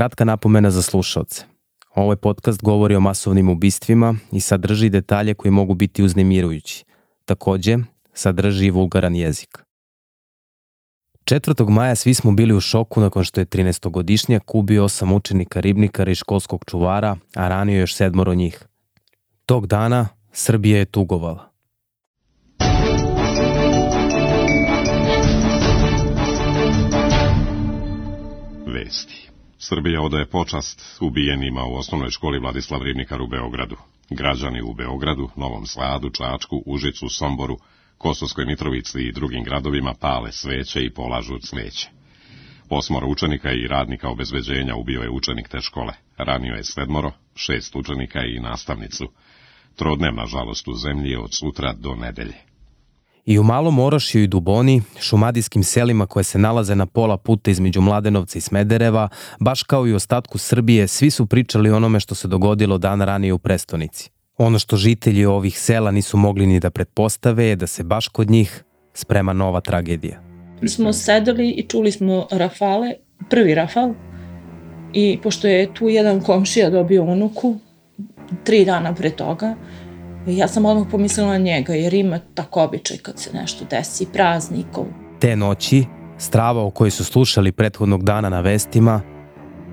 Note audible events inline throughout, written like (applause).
Kratka napomena za slušalce. Ovaj podcast govori o masovnim ubistvima i sadrži detalje koji mogu biti uznemirujući. Takođe, sadrži i vulgaran jezik. 4. maja svi smo bili u šoku nakon što je 13-godišnjak ubio osam učenika ribnikara i školskog čuvara, a ranio još sedmoro njih. Tog dana Srbija je tugovala. Vesti. Srbija odaje počast ubijenima u osnovnoj školi Vladislav Ribnikar u Beogradu. Građani u Beogradu, Novom Sadu, Čačku, Užicu, Somboru, Kosovskoj Mitrovici i drugim gradovima pale sveće i polažu cveće. Osmoro učenika i radnika obezbeđenja ubio je učenik te škole. Ranio je sedmoro, šest učenika i nastavnicu. Trodnevna žalost u zemlji je od sutra do nedelje. I u Malom Orašiju i Duboni, šumadijskim selima koje se nalaze na pola puta između Mladenovca i Smedereva, baš kao i ostatku Srbije, svi su pričali onome što se dogodilo dan ranije u prestonici. Ono što žitelji ovih sela nisu mogli ni da pretpostave je da se baš kod njih sprema nova tragedija. Mi smo sedeli i čuli smo rafale, prvi rafal, i pošto je tu jedan komšija dobio unuku, tri dana pre toga, Ja sam odmah pomislila na njega, jer ima tako običaj kad se nešto desi, praznikov. Te noći, strava o kojoj su slušali prethodnog dana na vestima,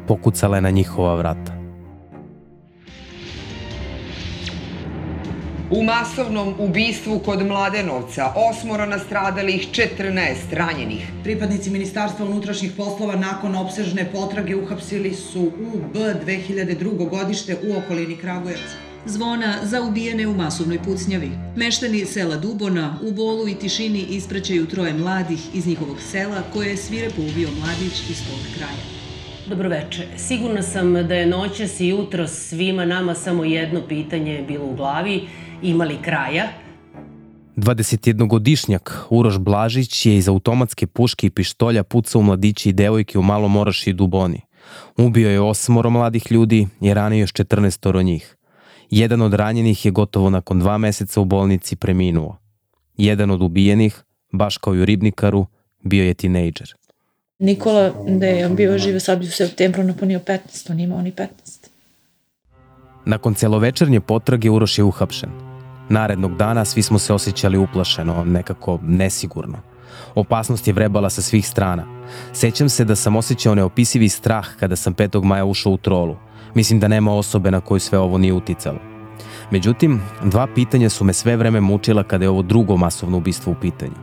pokucala je na njihova vrata. U masovnom ubistvu kod Mladenovca osmoro nastradalih 14 ranjenih. Pripadnici Ministarstva unutrašnjih poslova nakon obsežne potrage uhapsili su UB 2002. godište u okolini Kragujevca zvona za ubijene u masovnoj pucnjavi. Meštani sela Dubona u bolu i tišini ispraćaju troje mladih iz njihovog sela koje je svirepo ubio mladić iz tog kraja. Dobroveče. Sigurna sam da je noćas i jutro svima nama samo jedno pitanje bilo u glavi. Ima li kraja? 21-godišnjak Uroš Blažić je iz automatske puške i pištolja pucao u mladići i devojke u Malom Oraši i Duboni. Ubio je osmoro mladih ljudi i ranio još 14 njih. Jedan od ranjenih je gotovo nakon dva meseca u bolnici preminuo. Jedan od ubijenih, baš kao i u Ribnikaru, bio je tinejdžer. Nikola, da je on bio žive sad bi u septembru napunio 15, on imao ni 15. Nakon celovečernje potrage Uroš je uhapšen. Narednog dana svi smo se osjećali uplašeno, nekako nesigurno. Opasnost je vrebala sa svih strana. Sećam se da sam osjećao neopisivi strah kada sam 5. maja ušao u trolu. Mislim da nema osobe na koju sve ovo nije uticalo. Međutim, dva pitanja su me sve vreme mučila kada je ovo drugo masovno ubistvo u pitanju.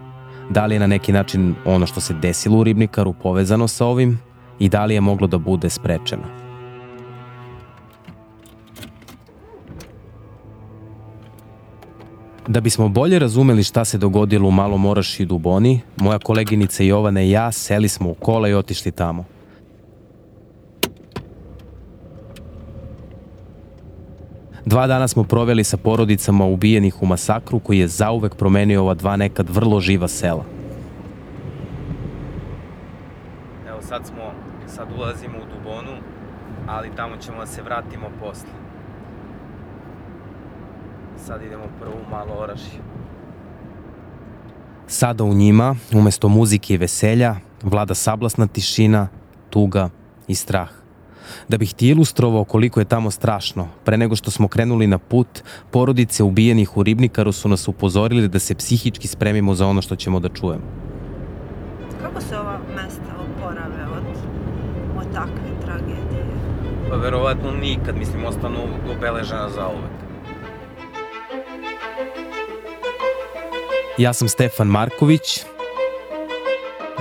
Da li je na neki način ono što se desilo u Ribnikaru povezano sa ovim i da li je moglo da bude sprečeno? Da bismo bolje razumeli šta se dogodilo u Malom Oraši i Duboni, moja koleginica Jovana i ja seli smo u kola i otišli tamo. Dva dana smo proveli sa porodicama ubijenih u masakru koji je zauvek promenio ova dva nekad vrlo živa sela. Evo sad smo, sad ulazimo u Dubonu, ali tamo ćemo da se vratimo posle. Sad idemo prvo u Malo Orašje. Sada u njima, umesto muzike i veselja, vlada sablasna tišina, tuga i strah. Da bih ti ilustrovao koliko je tamo strašno, pre nego što smo krenuli na put, porodice ubijenih u Ribnikaru su nas upozorili da se psihički spremimo za ono što ćemo da čujemo. Kako se ova mesta oporave od, od takve tragedije? Pa verovatno nikad, mislim, ostanu obeležena za uvek. Ja sam Stefan Marković.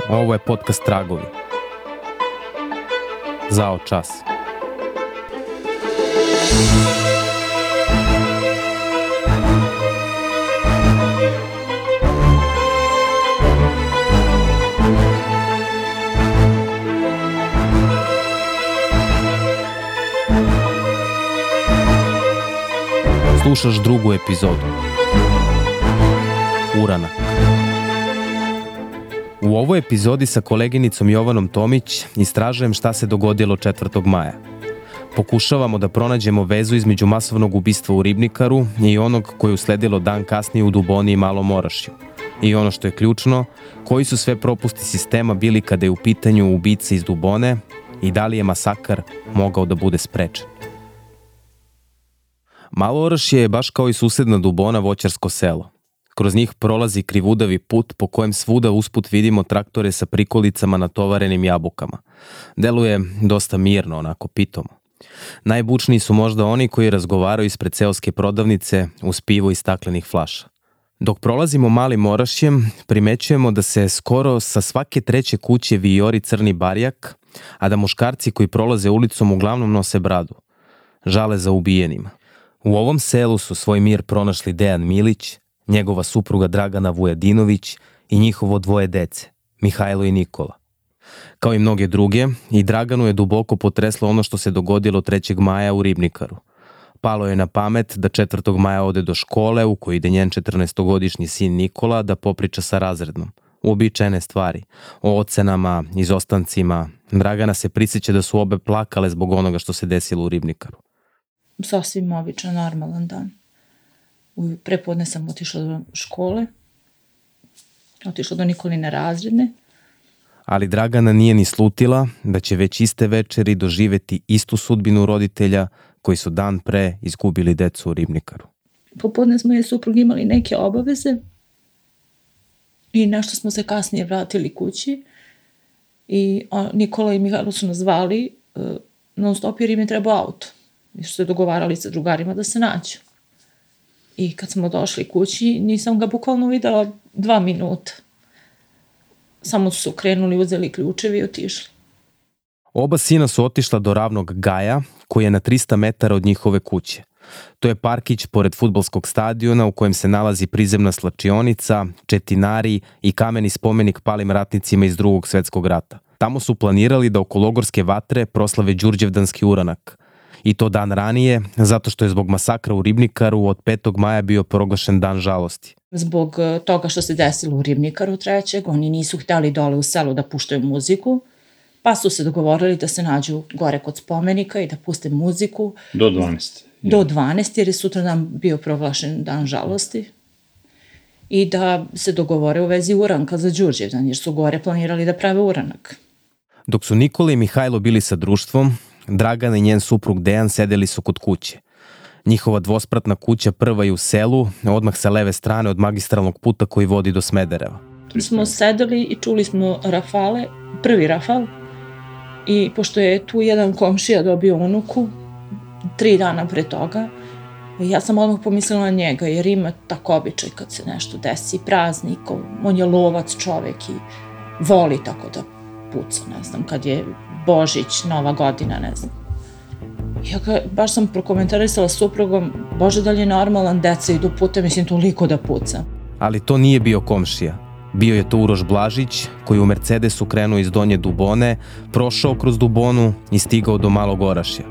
Ovo je podcast Tragovi. Zao čas. Slušaš drugu epizodu. Uranak. U ovoj epizodi sa koleginicom Jovanom Tomić istražujem šta se dogodilo 4. maja. Pokušavamo da pronađemo vezu između masovnog ubistva u Ribnikaru i onog koje je usledilo dan kasnije u Duboni i Malom Orašju. I ono što je ključno, koji su sve propusti sistema bili kada je u pitanju ubice iz Dubone i da li je masakar mogao da bude sprečen. Malo Orašje je baš kao i susedna Dubona voćarsko selo. Kroz njih prolazi krivudavi put po kojem svuda usput vidimo traktore sa prikolicama natovarenim jabukama. Deluje dosta mirno, onako pitomo. Najbučniji su možda oni koji razgovaraju ispred seoske prodavnice uz pivo i staklenih flaša. Dok prolazimo malim orašjem, primećujemo da se skoro sa svake treće kuće vijori crni barjak, a da muškarci koji prolaze ulicom uglavnom nose bradu. Žale za ubijenima. U ovom selu su svoj mir pronašli Dejan Milić, njegova supruga Dragana Vujadinović i njihovo dvoje dece, Mihajlo i Nikola. Kao i mnoge druge, i Draganu je duboko potreslo ono što se dogodilo 3. maja u Ribnikaru. Palo je na pamet da 4. maja ode do škole u kojoj ide njen 14-godišnji sin Nikola da popriča sa razrednom. Uobičajene stvari, o ocenama, izostancima. Dragana se prisjeća da su obe plakale zbog onoga što se desilo u Ribnikaru. Sasvim običan, normalan dan. Prepodne sam otišla do škole, otišla do Nikoline razredne. Ali Dragana nije ni slutila da će već iste večeri doživeti istu sudbinu roditelja koji su dan pre izgubili decu u Ribnikaru. Popodne smo je suprug imali neke obaveze i nešto smo se kasnije vratili kući i Nikola i Mihajlo su nas zvali uh, non stop jer im je trebao auto. I su se dogovarali sa drugarima da se nađu. I kad smo došli kući, nisam ga bukvalno videla dva minuta. Samo su se okrenuli, uzeli ključevi i otišli. Oba sina su otišla do ravnog Gaja, koji je na 300 metara od njihove kuće. To je parkić pored futbolskog stadiona u kojem se nalazi prizemna slačionica, četinari i kameni spomenik palim ratnicima iz drugog svetskog rata. Tamo su planirali da oko logorske vatre proslave Đurđevdanski uranak, i to dan ranije, zato što je zbog masakra u Ribnikaru od 5. maja bio proglašen dan žalosti. Zbog e, toga što se desilo u Ribnikaru trećeg, oni nisu hteli dole u selu da puštaju muziku, pa su se dogovorili da se nađu gore kod spomenika i da puste muziku. Do 12. Do 12, jer je sutra dan bio proglašen dan žalosti i da se dogovore u vezi uranka za Đurđevdan, jer su gore planirali da prave uranak. Dok su Nikola i Mihajlo bili sa društvom, Dragana i njen suprug Dejan sedeli su kod kuće. Njihova dvospratna kuća prva je u selu, odmah sa leve strane od magistralnog puta koji vodi do Smedereva. Mi smo sedeli i čuli smo rafale, prvi rafal, i pošto je tu jedan komšija dobio unuku, tri dana pre toga, ja sam odmah pomislila na njega, jer ima tako običaj kad se nešto desi, praznik, on je lovac čovek i voli tako da puca, ne znam, kad je Božić, Nova godina, ne znam. Ja ga, baš sam prokomentarisala s suprugom, bože da li je normalan, deca idu puta, mislim toliko da puca. Ali to nije bio komšija. Bio je to Uroš Blažić, koji u Mercedesu krenuo iz Donje Dubone, prošao kroz Dubonu i stigao do Malog Orašja.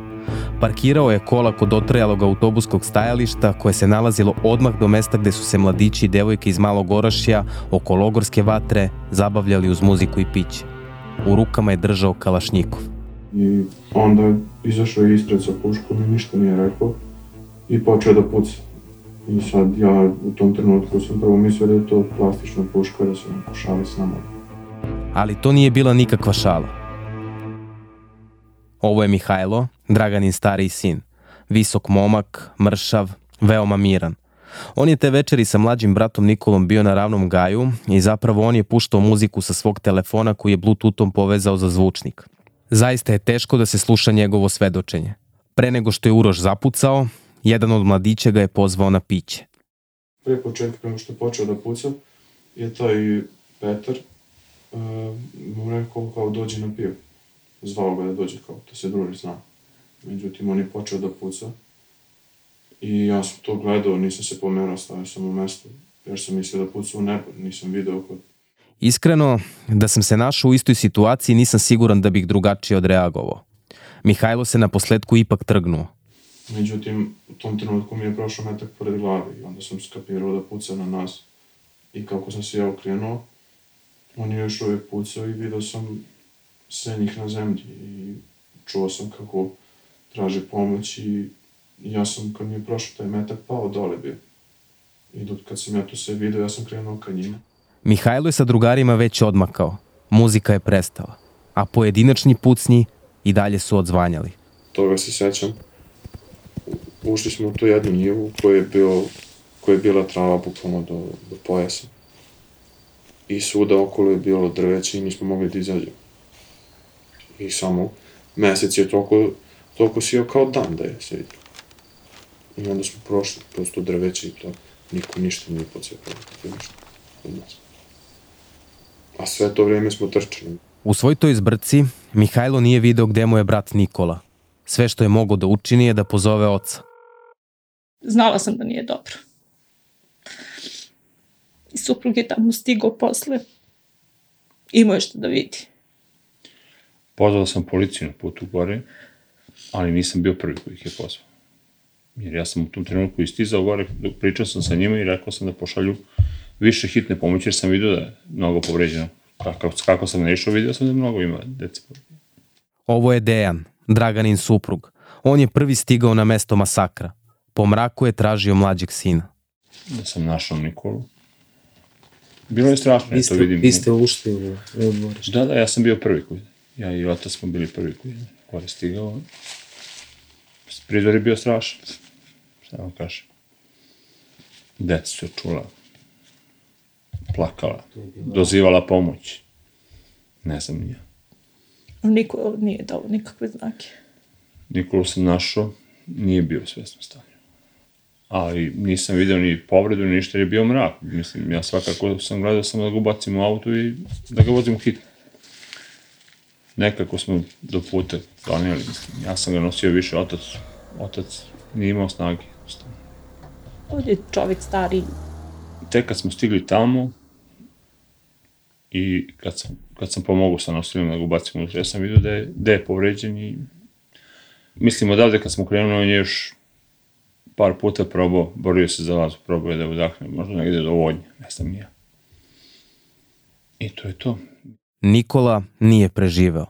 Parkirao je kola kod otrajalog autobuskog stajališta koje se nalazilo odmah do mesta gde su se mladići i devojke iz Malog Orašja oko logorske vatre zabavljali uz muziku i piće. U rukama je držao kalašnjikov. I onda je izašao ispred sa puškom i ništa nije rekao i počeo da puca. I sad ja u tom trenutku sam prvo mislio da je to plastična puška, da se neko šali s nama. Ali to nije bila nikakva šala. Ovo je Mihajlo, Draganin stariji sin. Visok momak, mršav, veoma miran. On je te večeri sa mlađim bratom Nikolom bio na ravnom gaju i zapravo on je puštao muziku sa svog telefona koji je bluetoothom povezao za zvučnik. Zaista je teško da se sluša njegovo svedočenje. Pre nego što je Uroš zapucao, jedan od mladića ga je pozvao na piće. Pre početka, kao što je počeo da puca, je taj Petar uh, mu rekao kao dođi na pivo. Zvao ga da dođe kao da se druži nama. Međutim, on je počeo da puca I ja sam to gledao, nisam se pomerao, stavio sam u mesto, jer sam mislio da puca u nebo, nisam video kod... Iskreno, da sam se našao u istoj situaciji, nisam siguran da bih drugačije odreagovao. Mihajlo se na posledku ipak trgnuo. Međutim, u tom trenutku mi je prošao metak pored glave i onda sam skapirao da puca na nas. I kako sam se ja okrenuo, on je još uvijek pucao i video sam sve njih na zemlji i čuo sam kako traže pomoć i ja sam, kad mi je prošao taj metak, pao dole bio. I dok kad sam ja to sve video, ja sam krenuo ka njima. Mihajlo je sa drugarima već odmakao. Muzika je prestala. A pojedinačni pucnji i dalje su odzvanjali. Toga se sećam. Ušli smo u tu jednu njivu koja je, bio, koja je bila trava bukvalno do, do pojasa. I svuda okolo je bilo drveće i nismo mogli da izađemo. I samo mesec je toliko, toliko sio kao dan da je se vidio. I onda smo prošli kroz to drveće i to niko ništa nije pocepao. Ništa od nas. A sve to vreme smo trčali. U svoj toj zbrci Mihajlo nije video gde mu je brat Nikola. Sve što je mogo da učini je da pozove oca. Znala sam da nije dobro. I suprug je tamo stigao posle. Imao je što da vidi. Pozvao sam policiju na putu gore, ali nisam bio prvi koji ih je pozvao. Jer ja sam u tom trenutku istizao gore, pričao sam sa njima i rekao sam da pošalju više hitne pomoći, jer sam vidio da je mnogo povređeno. Kako, kako sam naišao, vidio sam da mnogo ima dece. Ovo je Dejan, Draganin suprug. On je prvi stigao na mesto masakra. Po mraku je tražio mlađeg sina. Da sam našao Nikolu. Bilo je strašno, vi ste, to vidim. Vi ste ušli u, u dvorište. Da, da, ja sam bio prvi koji. Ja i otac smo bili prvi koji je stigao. Prizor je bio strašan. Šta vam kažem. Deca su čula. Plakala. Dozivala pomoć. Ne znam nija. Niko nije dao nikakve znake. Nikolu sam našao, nije bio u svesnom stanju. Ali nisam video ni povredu, ni ništa, jer je bio mrak. Mislim, ja svakako sam gledao samo da ga ubacim u auto i da ga vozim u hitnu. Nekako smo do puta donijeli, mislim. Ja sam ga nosio više, otac, otac nije imao snage. Ovdje je čovjek stari. Tek kad smo stigli tamo, i kad sam, kad sam pomogao sa nosilom da ga ubacim unutra, ja sam vidio da je, da je povređen i mislim odavde kad smo krenuli, on je još par puta probao, borio se za vas, probao je da udahne, možda negde do vodnje, ne znam ja. I to je to. Nikola nije preživeo.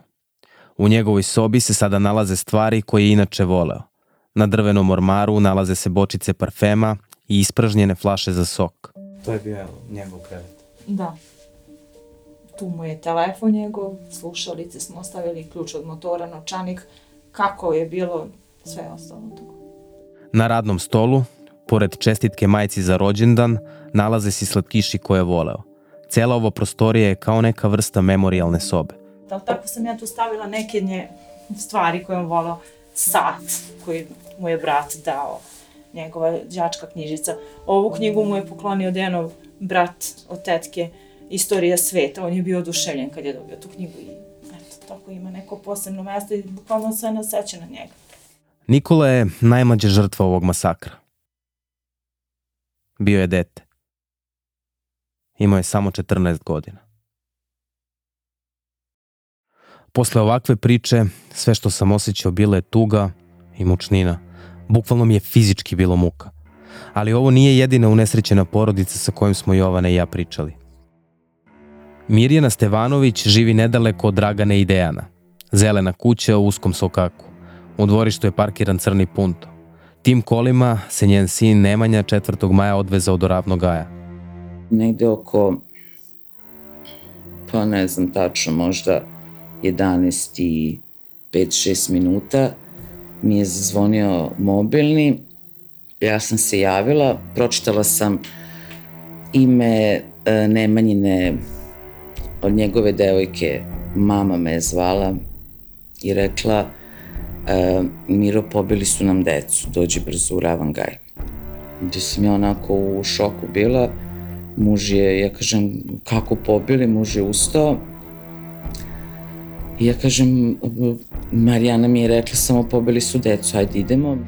U njegovoj sobi se sada nalaze stvari koje je inače voleo. Na drvenom ormaru nalaze se bočice parfema i ispražnjene flaše za sok. To je bio njegov krevet. Da. Tu mu je telefon njegov, slušalice smo ostavili, ključ od motora, novčanik, kako je bilo, sve ostalo tu. Na radnom stolu, pored čestitke majci za rođendan, nalaze se slatkiši koje je voleo. Cela ova prostorija je kao neka vrsta memorialne sobe. Da li tako sam ja tu stavila neke nje stvari koje on volao, sat koji mu je brat dao, njegova đačka knjižica. Ovu knjigu mu je poklonio Denov brat od tetke, Istorija sveta. On je bio oduševljen kad je dobio tu knjigu i eto, tako ima neko posebno mesto i bukvalno sve nas seća na njega. Nikola je najmlađa žrtva ovog masakra. Bio je dete. Imao je samo 14 godina. Posle ovakve priče, sve što sam osjećao bilo je tuga i mučnina. Bukvalno mi je fizički bilo muka. Ali ovo nije jedina unesrećena porodica sa kojom smo Jovana i ja pričali. Mirjana Stevanović živi nedaleko od Dragane i Dejana. Zelena kuća u uskom sokaku. U dvorištu je parkiran crni punto. Tim kolima se njen sin Nemanja 4. maja odvezao do ravnog gaja. Negde oko, pa ne znam tačno, možda 11 i 5-6 minuta mi je zazvonio mobilni. Ja sam se javila, pročitala sam ime e, Nemanjine od njegove devojke. Mama me je zvala i rekla e, Miro, pobili su nam decu, dođi brzo u Ravangaj. Gde sam ja onako u šoku bila, muž je, ja kažem, kako pobili, muž je ustao, I ja kažem, Marijana mi je rekla samo pobili su decu, ajde idemo.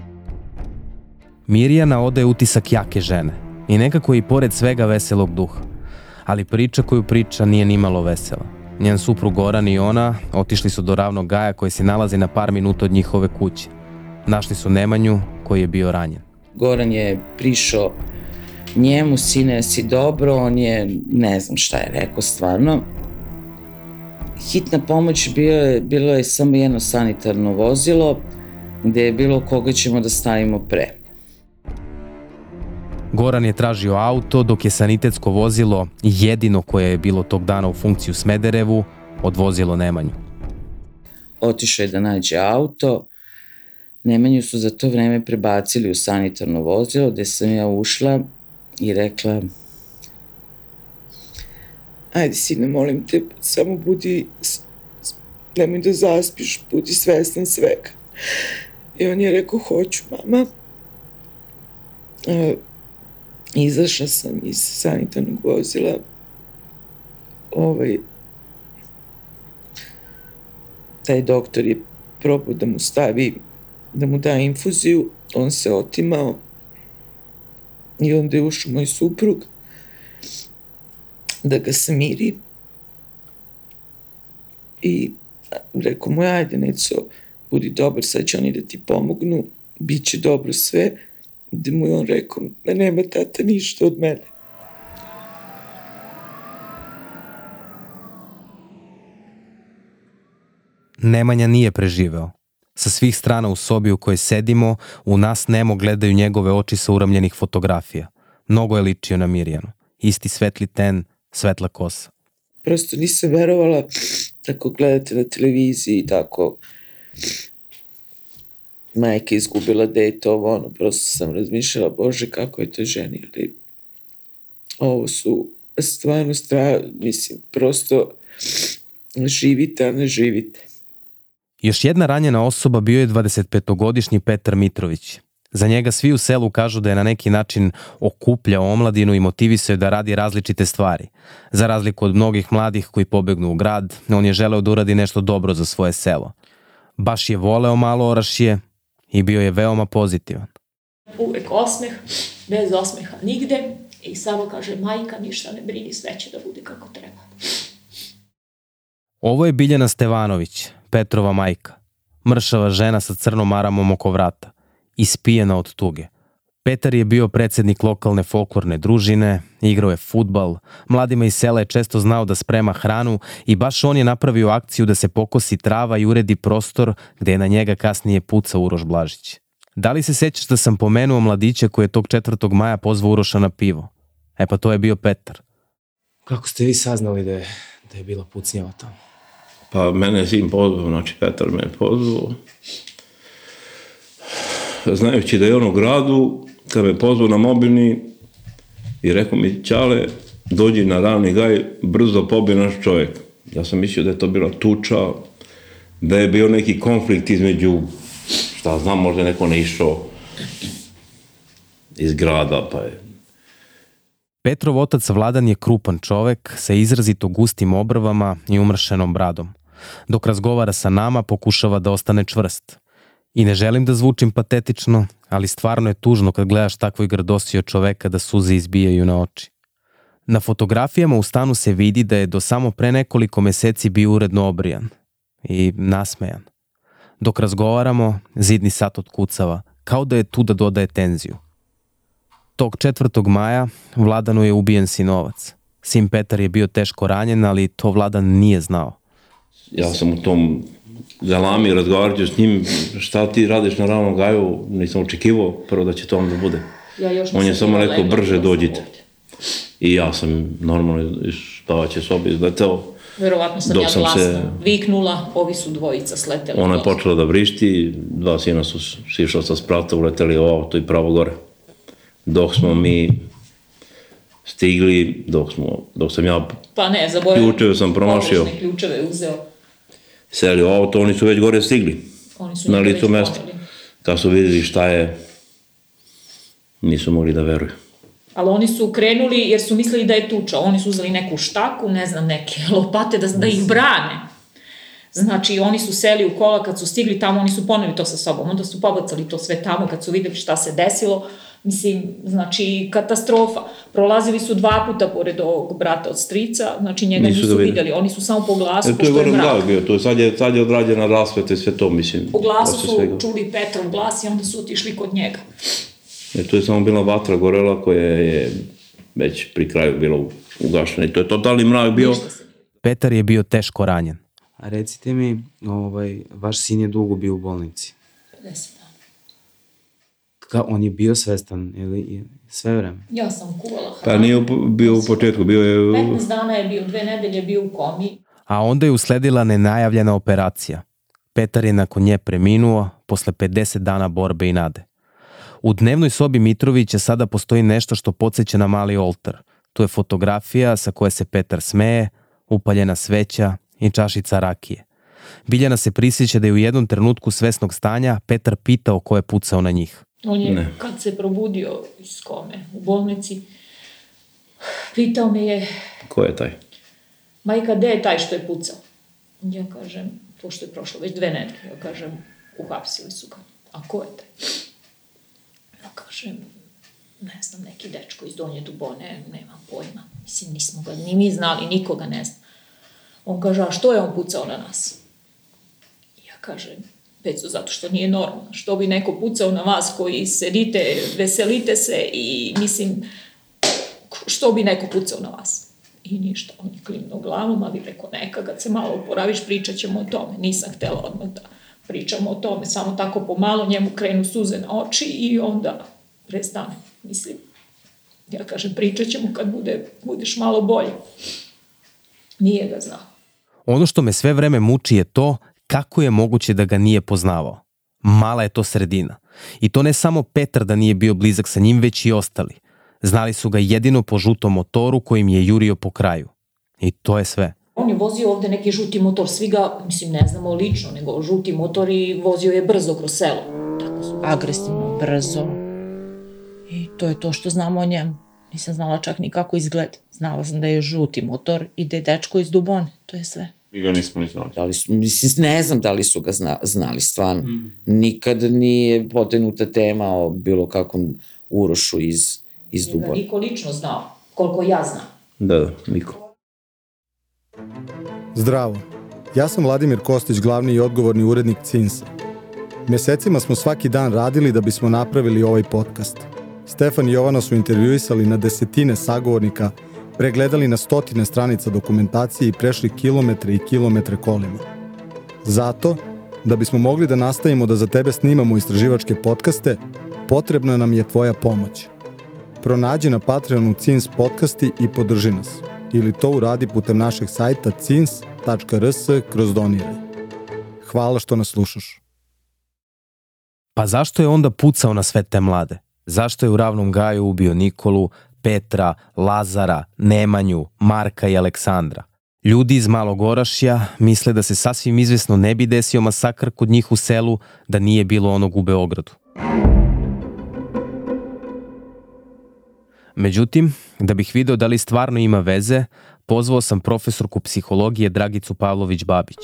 Mirjana ode utisak jake žene i nekako i pored svega veselog duha. Ali priča koju priča nije nimalo vesela. Njen suprug Goran i ona otišli su do ravnog gaja koji se nalazi na par minuta od njihove kuće. Našli su Nemanju koji je bio ranjen. Goran je prišao njemu, sine, si dobro, on je, ne znam šta je rekao stvarno, hitna pomoć bio je, bilo je samo jedno sanitarno vozilo gde je bilo koga ćemo da stavimo pre. Goran je tražio auto dok je sanitetsko vozilo, jedino koje je bilo tog dana u funkciju Smederevu, odvozilo Nemanju. otišao je da nađe auto. Nemanju su za to vreme prebacili u sanitarno vozilo gde sam ja ušla i rekla ajde sine, molim te, samo budi, nemoj da zaspiš, budi svestan svega. I on je rekao, hoću mama. E, izašla sam iz sanitarnog vozila, ovaj, taj doktor je probao da mu stavi, da mu da infuziju, on se otimao i onda je ušao moj suprug da ga smiri i rekao mu, ajde, Neco, budi dobar, sad će oni da ti pomognu, bit će dobro sve, gde mu je on rekao, ma nema tata ništa od mene. Nemanja nije preživeo. Sa svih strana u sobi u kojoj sedimo, u nas nemo gledaju njegove oči sa uramljenih fotografija. Mnogo je ličio na Mirjanu. Isti svetli ten, svetla kosa. Prosto nisam verovala tako gledate na televiziji tako majka izgubila dete, ovo ono, prosto sam razmišljala, bože, kako je to ženi, ali ovo su stvarno stra, mislim, prosto živite, a ne živite. Još jedna ranjena osoba bio je 25-godišnji Petar Mitrović. Za njega svi u selu kažu da je na neki način okupljao omladinu i motivisao da radi različite stvari. Za razliku od mnogih mladih koji pobegnu u grad, on je želeo da uradi nešto dobro za svoje selo. Baš je voleo malo orašije i bio je veoma pozitivan. Uvek osmeh, bez osmeha nigde i samo kaže majka ništa ne brini, sve će da bude kako treba. Ovo je Biljana Stevanović, Petrova majka. Mršava žena sa crnom maramom oko vrata ispijena od tuge. Petar je bio predsednik lokalne folklorne družine, igrao je futbal, mladima iz sela je često znao da sprema hranu i baš on je napravio akciju da se pokosi trava i uredi prostor gde je na njega kasnije pucao Uroš Blažić. Da li se sećaš da sam pomenuo mladića koji je tog 4. maja pozvao Uroša na pivo? E pa to je bio Petar. Kako ste vi saznali da je, da je bila pucnjava tamo? Pa mene je sin pozvao, znači Petar me je pozvao znajući da je on u gradu, kad me pozvao na mobilni i rekao mi, Ćale, dođi na ravni gaj, brzo pobije naš čovjek. Ja sam mislio da je to bila tuča, da je bio neki konflikt između, šta znam, možda je neko ne išao iz grada, pa je Petrov otac Vladan je krupan čovek sa izrazito gustim obrvama i umršenom bradom. Dok razgovara sa nama, pokušava da ostane čvrst. I ne želim da zvučim patetično, ali stvarno je tužno kad gledaš takvoj grdosio čoveka da suze izbijaju na oči. Na fotografijama u stanu se vidi da je do samo pre nekoliko meseci bio uredno obrijan i nasmejan. Dok razgovaramo, zidni sat otkucava, kao da je tu da dodaje tenziju. Tog 4. maja Vladanu je ubijen sinovac. Sin Petar je bio teško ranjen, ali to Vladan nije znao. Ja sam u tom galami, razgovarati s njim, šta ti radiš na ravnom gaju, nisam očekivao prvo da će to onda bude. Ja još On je samo rekao, brže dođite. I ja sam normalno iz spavaće sobe izleteo. Verovatno sam Dok ja glasno se- viknula, ovi su dvojica sleteli. Ona je počela da vrišti, dva sina su sišla sa sprata, uleteli u auto i pravo gore. Dok smo mi stigli, dok, smo, dok sam ja Pa ne, zaboravim. Ključeve sam promašio. Ključeve uzeo. Seli u auto, oni su već gore stigli. Oni su na licu mesta. Kad su videli šta je, nisu mogli da veruju. Ali oni su krenuli jer su mislili da je tuča. Oni su uzeli neku štaku, ne znam, neke (laughs) lopate da, da ih brane. Znači, oni su seli u kola kad su stigli tamo, oni su poneli to sa sobom. Onda su pobacali to sve tamo kad su videli šta se desilo. Mislim, znači, katastrofa. Prolazili su dva puta pored ovog brata od strica, znači njega Nisu nisu, videli. Oni su samo po glasu, E, to je pošto je mrak. bio, to je, sad, je, sad je odrađena rasveta i sve to, mislim. Po glasu su svega. čuli Petrov glas i onda su otišli kod njega. E, to je samo bila vatra gorela koja je već pri kraju bila ugašena i to je totalni mrak bio. Petar je bio teško ranjen. A recite mi, ovaj, vaš sin je dugo bio u bolnici. 50 dana. Ka, on je bio svestan ili sve vreme? Ja sam kuvala Pa nije bio u početku, bio je... u- 15 dana je bio, dve nedelje je bio u komi. A onda je usledila nenajavljena operacija. Petar je nakon nje preminuo posle 50 dana borbe i nade. U dnevnoj sobi Mitrovića sada postoji nešto što podsjeća na mali oltar. Tu je fotografija sa koje se Petar smeje, upaljena sveća i čašica rakije. Biljana se prisjeća da je u jednom trenutku svesnog stanja Petar pitao ko je pucao na njih. On je, ne. kad se probudio iz kome u bolnici, pitao me je... Ko je taj? Majka, gde je taj što je pucao? Ja kažem, pošto je prošlo već dve nedelje, ja kažem, uhapsili su ga. A ko je taj? Ja kažem, ne znam, neki dečko iz Donje Dubone, nemam pojma. Mislim, nismo ga ni mi znali, nikoga ne znam. On kaže, a što je on pucao na nas? Ja kažem, Peco, zato što nije normalno. Što bi neko pucao na vas koji sedite, veselite se i mislim, što bi neko pucao na vas? I ništa, on je klimnuo glavom, ali rekao, neka, kad se malo oporaviš, pričat ćemo o tome. Nisam htela odmah da pričamo o tome, samo tako pomalo njemu krenu suze na oči i onda prestane. Mislim, ja kažem, pričat ćemo kad bude, budeš malo bolje. Nije ga znao. Ono što me sve vreme muči je to kako je moguće da ga nije poznavao. Mala je to sredina. I to ne samo Petar da nije bio blizak sa njim, već i ostali. Znali su ga jedino po žutom motoru kojim je jurio po kraju. I to je sve. On je vozio ovde neki žuti motor, svi ga, mislim, ne znamo lično, nego žuti motor i vozio je brzo kroz selo. Tako su agresivno, brzo. I to je to što znamo o njemu. Nisam znala čak ni kako izgled. Znala sam da je žuti motor i da je dečko iz Dubone. To je sve. I ga nismo ni znali. Da li su, mislim, ne znam da li su ga zna, znali stvarno. Mm. Nikad nije potenuta tema o bilo kakvom Urošu iz, iz Dubona. Niko lično znao, koliko ja znam. Da, da, niko. Zdravo. Ja sam Vladimir Kostić, glavni i odgovorni urednik CINSA. Mesecima smo svaki dan radili da bismo napravili ovaj podcast. Stefan i Jovana su intervjuisali na desetine sagovornika pregledali na stotine stranica dokumentacije i prešli kilometre i kilometre kolima. Zato, da bismo mogli da nastavimo da za tebe snimamo istraživačke podcaste, potrebna nam je tvoja pomoć. Pronađi na Patreonu CINS podcasti i podrži nas. Ili to uradi putem našeg sajta cins.rs kroz doniraj. Hvala što nas slušaš. Pa zašto je onda pucao na sve te mlade? Zašto je u ravnom gaju ubio Nikolu, Petra, Lazara, Nemanju, Marka i Aleksandra. Ljudi iz Malog Orašja misle da se sasvim izvesno ne bi desio masakr kod njih u selu da nije bilo onog u Beogradu. Međutim, da bih video da li stvarno ima veze, pozvao sam profesorku psihologije Dragicu Pavlović-Babić.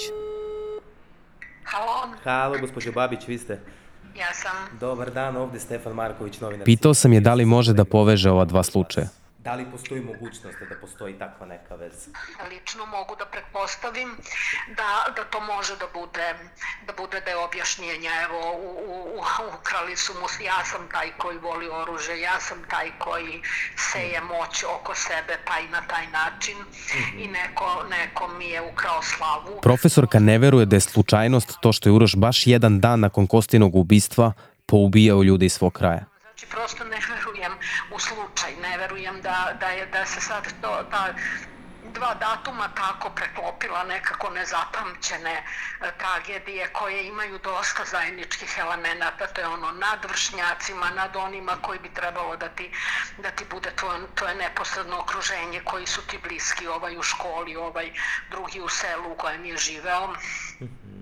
Halo. Halo, gospođo Babić, vi ste? Ja sam. Dobar dan, ovde Stefan Marković, novinar. Pitao sam je da li može da poveže ova dva slučaja. Da li postoji mogućnost da postoji takva neka veza? Lično mogu da pretpostavim da, da to može da bude, da bude da je objašnjenja. Evo, u, u, ukrali su mu, ja sam taj koji voli oružje, ja sam taj koji seje moć oko sebe, pa i na taj način. Mm -hmm. I neko, neko mi je ukrao slavu. Profesorka ne veruje da je slučajnost to što je Uroš baš jedan dan nakon Kostinog ubistva poubijao ljude iz svog kraja. Znači, prosto ne verujem u slučaj, ne verujem da, da, je, da se sad to, ta dva datuma tako preklopila nekako nezapamćene e, tragedije koje imaju dosta zajedničkih elemenata, to je ono nad vršnjacima, nad onima koji bi trebalo da ti, da ti bude to, to je neposredno okruženje, koji su ti bliski, ovaj u školi, ovaj drugi u selu u kojem je živeo. Mm -hmm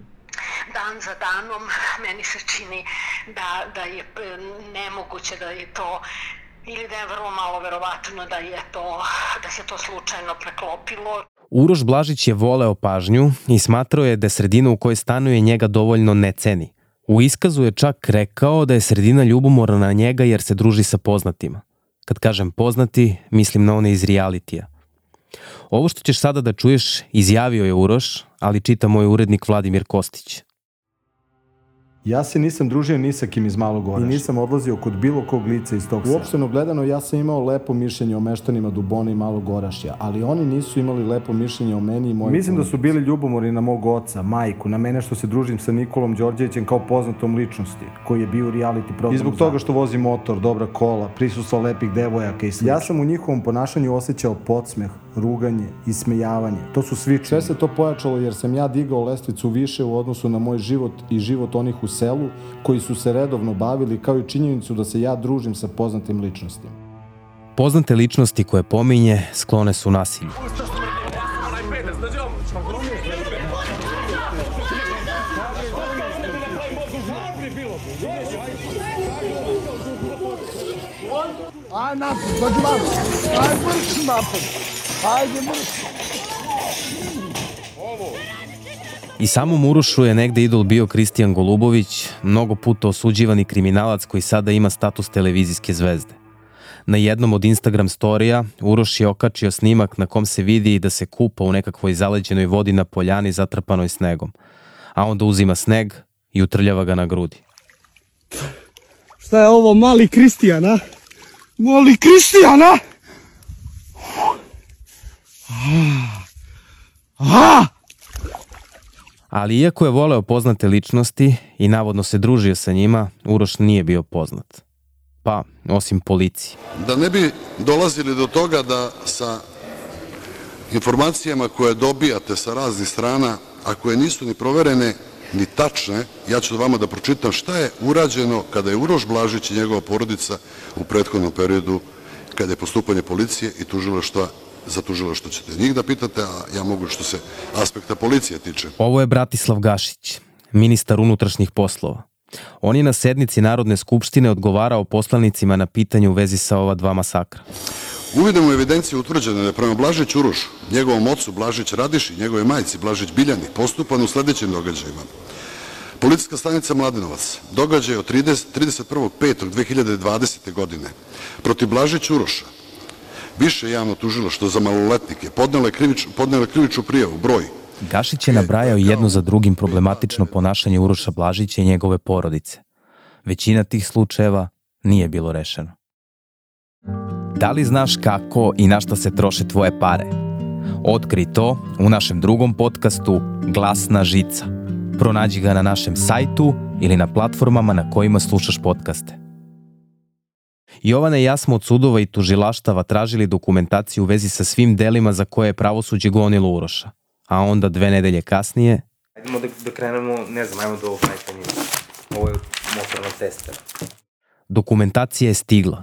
dan za danom meni se čini da, da je e, nemoguće da je to ili da je vrlo malo verovatno da je to, da se to slučajno preklopilo. Uroš Blažić je voleo pažnju i smatrao je da sredina u kojoj stanuje njega dovoljno ne ceni. U iskazu je čak rekao da je sredina ljubomorna na njega jer se druži sa poznatima. Kad kažem poznati, mislim na one iz realitija – Ovo što ćeš sada da čuješ, izjavio je Uroš, ali čita moj urednik Vladimir Kostić. Ja se nisam družio ni sa kim iz Malog Orašja. I nisam odlazio kod bilo kog lica iz tog sela. Uopšteno gledano, ja sam imao lepo mišljenje o meštanima Dubona i Malog Orašja, ali oni nisu imali lepo mišljenje o meni i mojim Mislim da su bili ljubomori na mog oca, majku, na mene što se družim sa Nikolom Đorđevićem kao poznatom ličnosti, koji je bio u reality programu. I zbog toga što vozi motor, dobra kola, prisustva lepih devojaka i slično. Ja sam u njihovom ponašanju osjećao podsmeh, ruganje, ismejavanje. To su svi Sve se to pojačalo jer sam ja digao lestvicu više u odnosu na moj život i život onih u selu koji su se redovno bavili kao i činjenicu da se ja družim sa poznatim ličnostima. Poznate ličnosti koje pominje sklone su nasilju. Aj napad, dođi vam. Aj vrši napad. Ajde vrši. I samom Urošu je negde idol bio Kristijan Golubović, mnogo puta osuđivani kriminalac koji sada ima status televizijske zvezde. Na jednom od Instagram storija Uroš je okačio snimak na kom se vidi da se kupa u nekakvoj zaleđenoj vodi na poljani zatrpanoj snegom, a onda uzima sneg i utrljava ga na grudi. Šta je ovo, mali Kristijan, a? Mali Kristijan, a? Ali iako je voleo poznate ličnosti i navodno se družio sa njima, Uroš nije bio poznat. Pa, osim policiji. Da ne bi dolazili do toga da sa informacijama koje dobijate sa raznih strana, a koje nisu ni proverene, ni tačne, ja ću vama da pročitam šta je urađeno kada je Uroš Blažić i njegova porodica u prethodnom periodu kada je postupanje policije i tužilaštva za tužilaštvo ćete njih da pitate, a ja mogu što se aspekta policije tiče. Ovo je Bratislav Gašić, ministar unutrašnjih poslova. On je na sednici Narodne skupštine odgovarao poslanicima na pitanje u vezi sa ova dva masakra. Uvidom u evidenciju utvrđeno da je prema Blažić Uroš, njegovom ocu Blažić Radiš i njegove majici Blažić Biljani postupan u sledećim događajima. Policijska stanica Mladenovac, događaj od 30, 31.5.2020. godine, protiv Blažić Uroša, Više javno tužilo što za maloletnike podnele, krivič, podnele krivičnu prijavu, broj. Gašić je nabrajao jedno za drugim problematično ponašanje Uroša Blažića i njegove porodice. Većina tih slučajeva nije bilo rešeno. Da li znaš kako i na šta se troše tvoje pare? Otkri to u našem drugom podcastu Glasna žica. Pronađi ga na našem sajtu ili na platformama na kojima slušaš podcaste. Jovana i ja smo od sudova i tužilaštava tražili dokumentaciju u vezi sa svim delima za koje je pravosuđe gonilo Uroša. A onda dve nedelje kasnije... Ajdemo da, da krenemo, ne znam, ajmo do ovog. Ovo je motorna testera. Dokumentacija je stigla.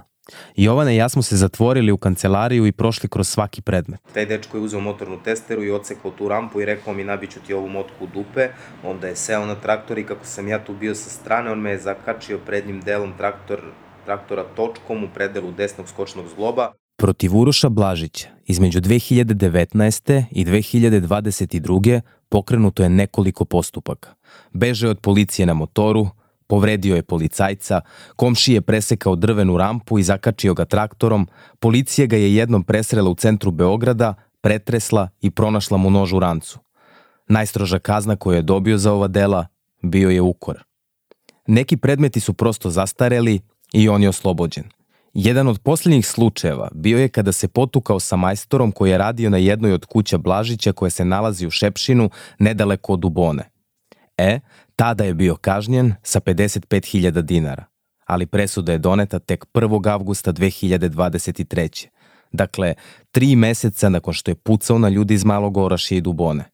Jovana i ja smo se zatvorili u kancelariju i prošli kroz svaki predmet. Taj dečko je uzeo motornu testeru i odsekao tu rampu i rekao mi nabiću ti ovu motku u dupe. Onda je seo na traktor i kako sam ja tu bio sa strane, on me je zakačio prednjim delom traktor traktora točkom u predelu desnog skočnog zgloba. Protiv Uroša Blažića između 2019. i 2022. pokrenuto je nekoliko postupaka. Beže od policije na motoru, povredio je policajca, komši je presekao drvenu rampu i zakačio ga traktorom, policija ga je jednom presrela u centru Beograda, pretresla i pronašla mu nož u rancu. Najstroža kazna koju je dobio za ova dela bio je ukor. Neki predmeti su prosto zastareli, i on je oslobođen. Jedan od posljednjih slučajeva bio je kada se potukao sa majstorom koji je radio na jednoj od kuća Blažića koja se nalazi u Šepšinu, nedaleko od Ubone. E, tada je bio kažnjen sa 55.000 dinara, ali presuda je doneta tek 1. avgusta 2023. Dakle, tri meseca nakon što je pucao na ljudi iz Malog Oraša i Dubone.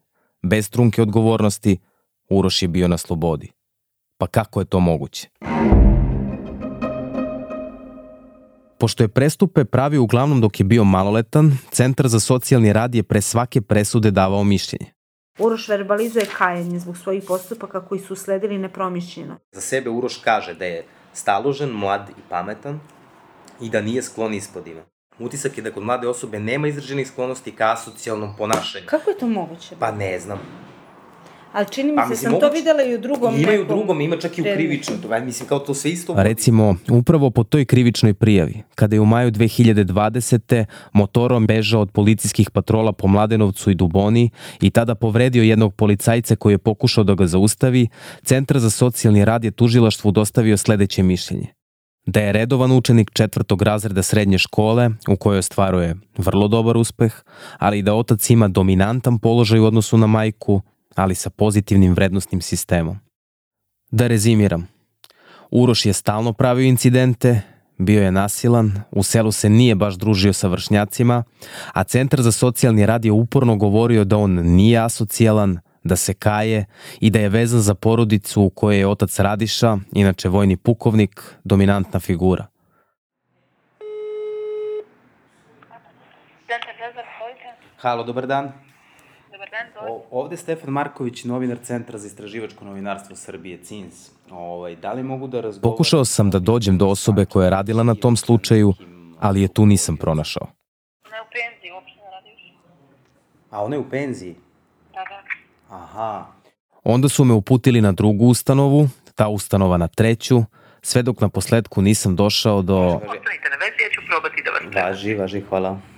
Bez trunke odgovornosti, Uroš je bio na slobodi. Pa kako je to moguće? Pošto je prestupe pravio uglavnom dok je bio maloletan, Centar za socijalni rad je pre svake presude davao mišljenje. Uroš verbalizuje kajanje zbog svojih postupaka koji su sledili nepromišljeno. Za sebe Uroš kaže da je staložen, mlad i pametan i da nije sklon ispodima. Utisak je da kod mlade osobe nema izraženih sklonosti ka asocijalnom ponašanju. Kako je to moguće? Pa ne znam. Ali čini mi Pa, se, mislim, sam to moguće- videla i u drugom Ima i u drugom, ima čak i u krivičnom, to, mislim kao to sve isto. Recimo, upravo po toj krivičnoj prijavi, kada je u maju 2020. motorom bežao od policijskih patrola po Mladenovcu i Duboni i tada povredio jednog policajca koji je pokušao da ga zaustavi, Centar za socijalni rad je tužilaštvu dostavio sledeće mišljenje. Da je redovan učenik četvrtog razreda srednje škole, u kojoj ostvaruje vrlo dobar uspeh, ali i da otac ima dominantan položaj u odnosu na majku, ali sa pozitivnim vrednostnim sistemom. Da rezimiram. Uroš je stalno pravio incidente, bio je nasilan, u selu se nije baš družio sa vršnjacima, a Centar za socijalni rad je uporno govorio da on nije asocijalan, da se kaje i da je vezan za porodicu u kojoj je otac Radiša, inače vojni pukovnik, dominantna figura. Halo, dobar dan. Dobar dan, O, ovde Stefan Marković, novinar Centra za istraživačko novinarstvo Srbije, CINS. Ovaj, da li mogu da razgovaram? Pokušao sam da dođem do osobe koja je radila na tom slučaju, ali je tu nisam pronašao. Ne u penziji, uopšte ne radiš. A ona je u penziji? Da, da. Aha. Onda su me uputili na drugu ustanovu, ta ustanova na treću, sve dok na posledku nisam došao do... Ostanite na vezi, ja ću probati da vas Važi, važi, hvala.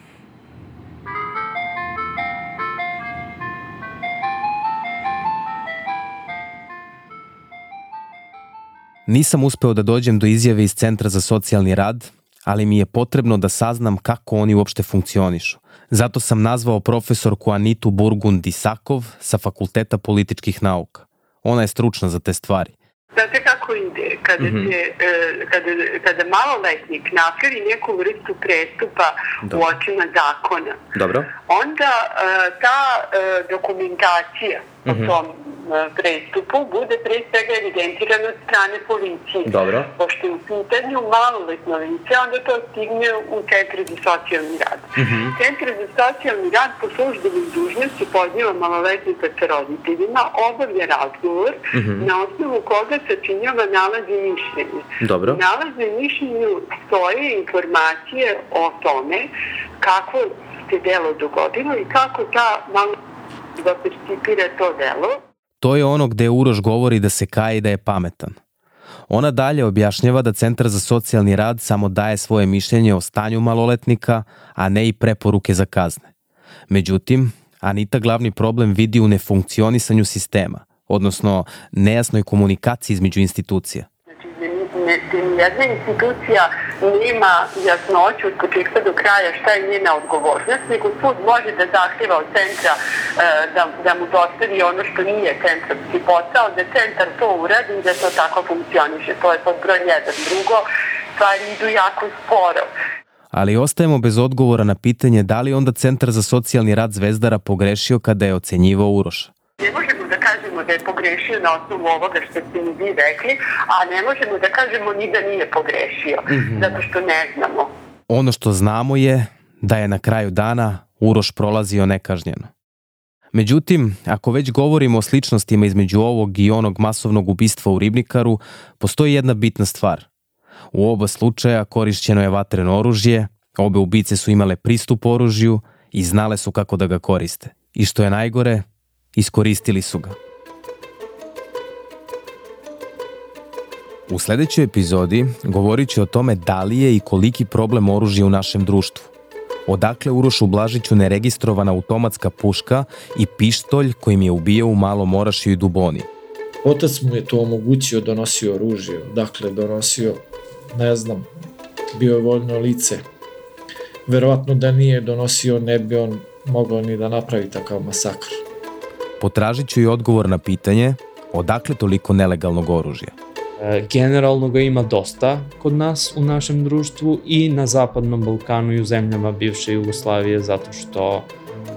Nisam uspeo da dođem do izjave iz Centra za socijalni rad, ali mi je potrebno da saznam kako oni uopšte funkcionišu. Zato sam nazvao profesorku Anitu Burgund-Disakov sa Fakulteta političkih nauka. Ona je stručna za te stvari. Znate kako ide? Kada, Mhm. se, e, kada, kada maloletnik napravi neku vrstu prestupa u Dobro. očima zakona, Dobro. onda e, ta e, dokumentacija o Mhm. tom e, prestupu bude pre svega evidentirana od strane policije. Dobro. Pošto je u pitanju maloletno lice, onda to stigne u Centar za socijalni rad. Mhm. Centar za socijalni rad po službenim dužnosti poziva maloletnika sa roditeljima, obavlja razgovor Mhm. na osnovu koga sačinjava nalaz i mišljenje. Dobro. U nalazu i mišljenju stoje informacije o tome kako se delo dogodilo i kako ta malo da percipira to delo. To je ono gde Uroš govori da se kaje i da je pametan. Ona dalje objašnjava da Centar za socijalni rad samo daje svoje mišljenje o stanju maloletnika, a ne i preporuke za kazne. Međutim, Anita glavni problem vidi u nefunkcionisanju sistema, odnosno nejasnoj komunikaciji između institucija. Ne, jedna institucija nema jasnoću od početka do kraja šta je njena odgovornost, nego sud može da zahtjeva od centra da, da mu dostavi ono što nije centarski posao, da centar to uradi i da to tako funkcioniše. To je pod broj jedan. Drugo, stvari idu jako sporo. Ali ostajemo bez odgovora na pitanje da li onda Centar za socijalni rad Zvezdara pogrešio kada je ocenjivao Uroša. Ne možemo da kažemo da je pogrešio na osnovu ovoga što ste mi vi rekli, a ne možemo da kažemo ni da nije pogrešio, Mhm. zato što ne znamo. Ono što znamo je da je na kraju dana Uroš prolazio nekažnjeno. Međutim, ako već govorimo o sličnostima između ovog i onog masovnog ubistva u Ribnikaru, postoji jedna bitna stvar. U oba slučaja korišćeno je vatreno oružje, obe ubice su imale pristup oružju i znale su kako da ga koriste. I što je najgore, iskoristili su ga. U sledećoj epizodi govorit ću o tome da li je i koliki problem oružja u našem društvu. Odakle Urošu Blažiću neregistrovana automatska puška i pištolj kojim je ubijao u Malom Orašiju i Duboni. Otac mu je to omogućio, donosio oružje, dakle donosio, ne znam, bio je voljno lice. Verovatno da nije donosio, ne bi on mogao ni da napravi takav masakr. Potražit ću i odgovor na pitanje odakle toliko nelegalnog oružja. E, Generalno ga ima dosta kod nas u našem društvu i na Zapadnom Balkanu i u zemljama bivše Jugoslavije zato što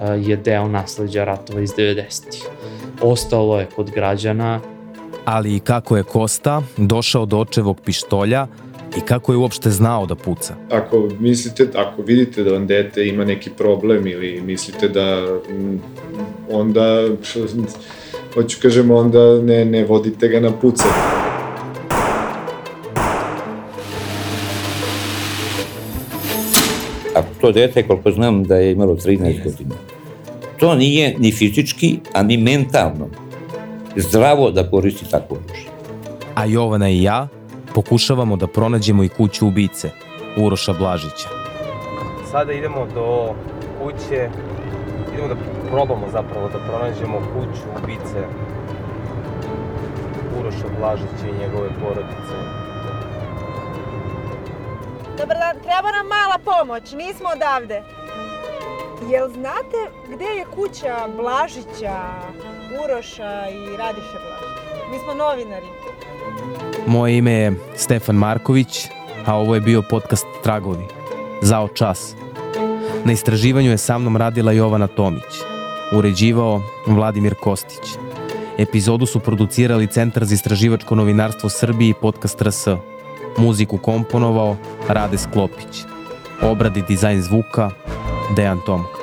e, je deo nasleđa ratova iz 90-ih. Ostalo je kod građana. Ali i kako je Kosta došao do očevog pištolja i kako je uopšte znao da puca. Ako mislite, ako vidite da vam dete ima neki problem ili mislite da onda, hoću kažem, onda ne, ne vodite ga na pucanje. To dete, koliko znam, da je imalo 13 godina. To nije ni fizički, a ni mentalno zdravo da koristi takvo oružje. A Jovana i ja pokušavamo da pronađemo i kuću ubice, Uroša Blažića. Sada idemo do kuće, idemo da probamo zapravo da pronađemo kuću ubice Uroša Blažića i njegove porodice. Dobar dan, treba nam mala pomoć, nismo odavde. Jel znate gde je kuća Blažića, Uroša i Radiše Blažića? Mi smo novinari. Moje ime je Stefan Marković, a ovo je bio podcast Tragovi. Zao čas. Na istraživanju je sa mnom radila Jovana Tomić. Uređivao Vladimir Kostić. Epizodu su producirali Centar za istraživačko novinarstvo Srbije i podcast RS. Muziku komponovao Rade Sklopić. Obradi dizajn zvuka Dejan Tomka.